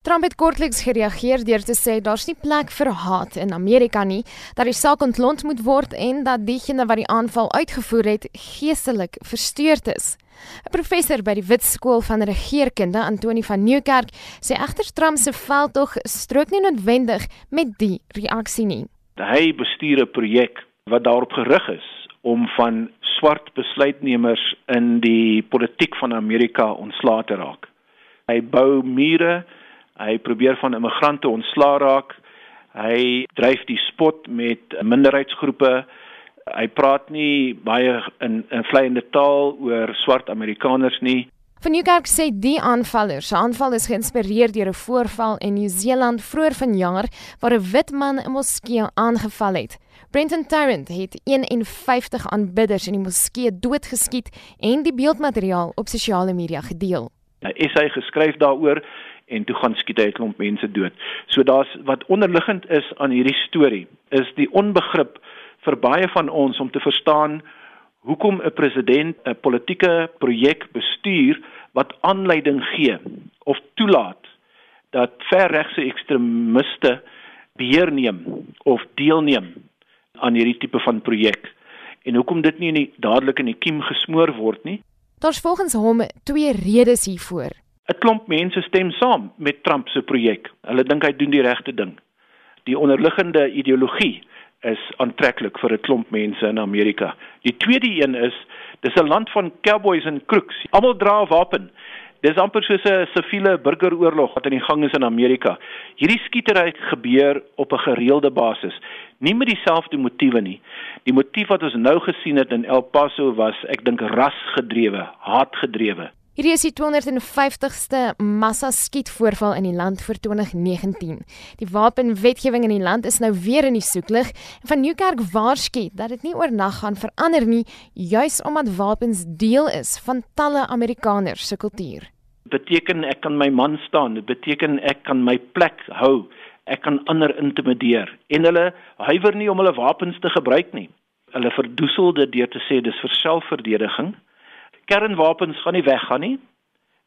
Trump het kortliks gereageer deur te sê daar's nie plek vir haat in Amerika nie, dat die saak ontlont moet word en dat diegene wat die aanval uitgevoer het geestelik versteurd is. 'n Professor by die Wit Skool van Regeringskunde, Antoni van Nieuwkerk, sê egter Trump se veldtog strook nie noodwendig met die reaksie nie. Hy bestuur 'n projek wat daarop gerig is om van swart besluitnemers in die politiek van Amerika ontslae te raak. Hy bou mure Hy probeer van immigrante ontslaa raak. Hy dryf die spot met minderheidsgroepe. Hy praat nie baie in in vleiende taal oor swart Amerikaners nie. Van Nieuwkerk sê die aanvaller se aanval is geïnspireer deur 'n voorval in Nieu-Seeland vroeër vanjaar waar 'n wit man 'n moskee aangeval het. Brenton Tarrant het 51 aanbidders in die moskee doodgeskiet en die beeldmateriaal op sosiale media gedeel. Hy is hy geskryf daaroor en toe gaan skiet hy 'n klomp mense dood. So daar's wat onderliggend is aan hierdie storie is die onbegrip vir baie van ons om te verstaan hoekom 'n president 'n politieke projek bestuur wat aanleiding gee of toelaat dat verregse ekstremiste beheer neem of deelneem aan hierdie tipe van projek en hoekom dit nie dadelik in die kiem gesmoor word nie. Daar's volgens hom twee redes hiervoor. 'n klomp mense stem saam met Trump se projek. Hulle dink hy doen die regte ding. Die onderliggende ideologie is aantreklik vir 'n klomp mense in Amerika. Die tweede een is dis 'n land van cowboys en crooks. Almal dra 'n wapen. Dis amper soos 'n siviele burgeroorlog wat aan die gang is in Amerika. Hierdie skietery gebeur op 'n gereelde basis, nie met dieselfde motiewe nie. Die motief wat ons nou gesien het in El Paso was, ek dink, rasgedrewe, haatgedrewe. Hierdie is die 250ste massa skietvoorval in die land vir 2019. Die wapenwetgewing in die land is nou weer in die soeklig en van Nieuwkerk waarsku dat dit nie oornag gaan verander nie, juis omdat wapens deel is van talle Amerikaners se kultuur. Beteken ek kan my man staan, dit beteken ek kan my plek hou, ek kan ander intimideer en hulle huiwer nie om hulle wapens te gebruik nie. Hulle verdoesel dit deur te sê dis vir selfverdediging kernwapens gaan nie weggaan nie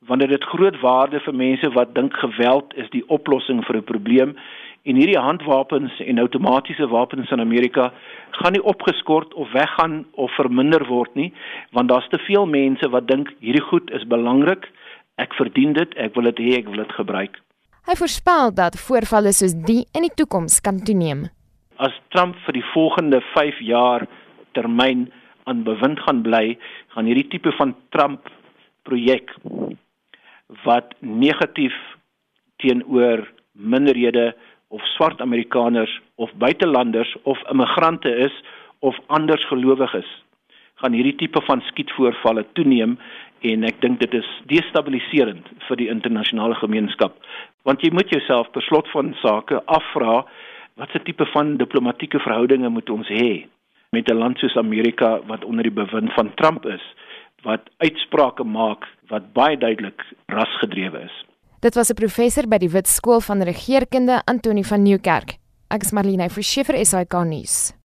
want dit het groot waarde vir mense wat dink geweld is die oplossing vir 'n probleem. En hierdie handwapens en outomatiese wapens in Amerika gaan nie opgeskort of weggaan of verminder word nie want daar's te veel mense wat dink hierdie goed is belangrik. Ek verdien dit ek wil dit hê ek wil dit gebruik. Hy voorspel dat voorvalle soos die in die toekoms kan toeneem. As Trump vir die volgende 5 jaar termyn aan bewind gaan bly, gaan hierdie tipe van Trump projek wat negatief teenoor minderhede of swart Amerikaners of buitelanders of immigrante is of anders gelowiges gaan hierdie tipe van skietvoorvalle toeneem en ek dink dit is destabiliserend vir die internasionale gemeenskap. Want jy moet jouself per slot van sake afvra watse tipe van diplomatieke verhoudinge moet ons hê met 'n land soos Amerika wat onder die bewind van Trump is wat uitsprake maak wat baie duidelik rasgedrewe is. Dit was 'n professor by die Wit Skool van Regeringskunde Antoni van Nieuwkerk. Ek is Marlene Verschiefer SAK nuus.